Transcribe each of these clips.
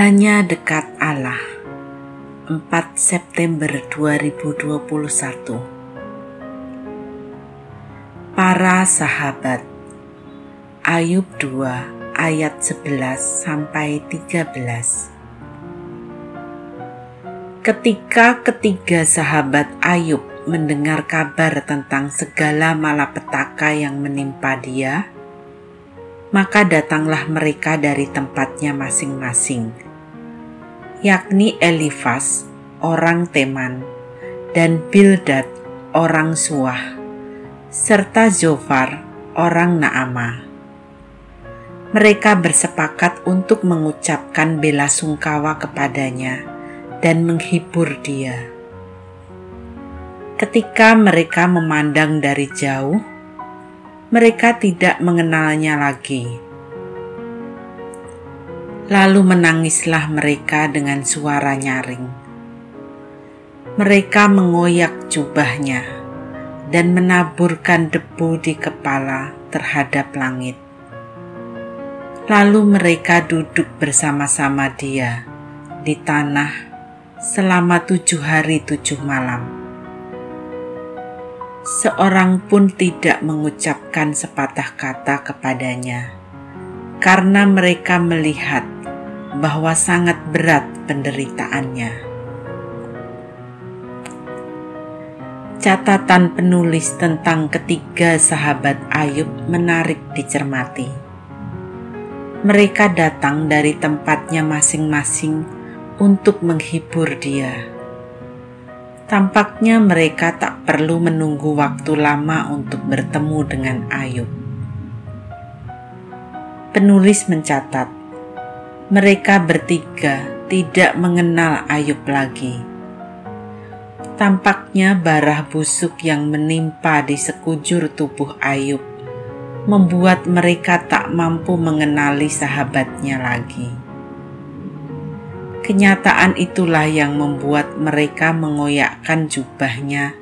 Hanya dekat Allah. 4 September 2021 Para sahabat Ayub 2 ayat 11 sampai 13 Ketika ketiga sahabat Ayub mendengar kabar tentang segala malapetaka yang menimpa dia, maka datanglah mereka dari tempatnya masing-masing, yakni Elifas, orang Teman, dan Bildad, orang Suah, serta Zofar, orang Naama. Mereka bersepakat untuk mengucapkan bela sungkawa kepadanya dan menghibur dia. Ketika mereka memandang dari jauh, mereka tidak mengenalnya lagi. Lalu menangislah mereka dengan suara nyaring. Mereka mengoyak jubahnya dan menaburkan debu di kepala terhadap langit. Lalu mereka duduk bersama-sama dia di tanah selama tujuh hari tujuh malam seorang pun tidak mengucapkan sepatah kata kepadanya, karena mereka melihat bahwa sangat berat penderitaannya. Catatan penulis tentang ketiga sahabat Ayub menarik dicermati. Mereka datang dari tempatnya masing-masing untuk menghibur dia Tampaknya mereka tak perlu menunggu waktu lama untuk bertemu dengan Ayub. Penulis mencatat, mereka bertiga tidak mengenal Ayub lagi. Tampaknya barah busuk yang menimpa di sekujur tubuh Ayub membuat mereka tak mampu mengenali sahabatnya lagi. Kenyataan itulah yang membuat mereka mengoyakkan jubahnya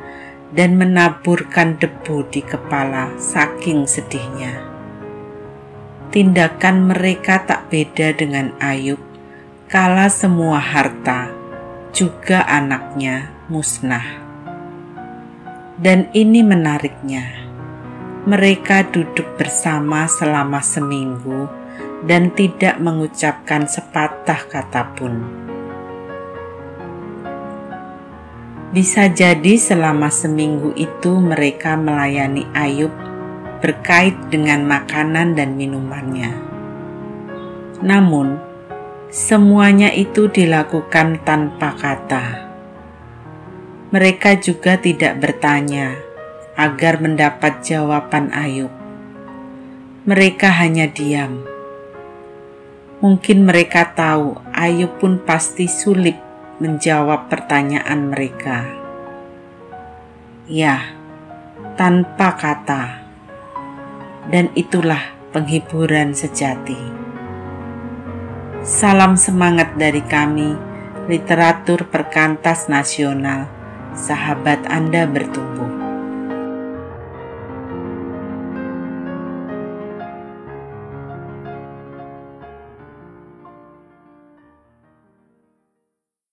dan menaburkan debu di kepala saking sedihnya. Tindakan mereka tak beda dengan Ayub, kala semua harta, juga anaknya, musnah. Dan ini menariknya, mereka duduk bersama selama seminggu dan tidak mengucapkan sepatah kata pun. Bisa jadi selama seminggu itu mereka melayani Ayub berkait dengan makanan dan minumannya. Namun, semuanya itu dilakukan tanpa kata. Mereka juga tidak bertanya agar mendapat jawaban Ayub. Mereka hanya diam Mungkin mereka tahu Ayub pun pasti sulit menjawab pertanyaan mereka. Ya, tanpa kata. Dan itulah penghiburan sejati. Salam semangat dari kami, literatur perkantas nasional, sahabat Anda bertumbuh.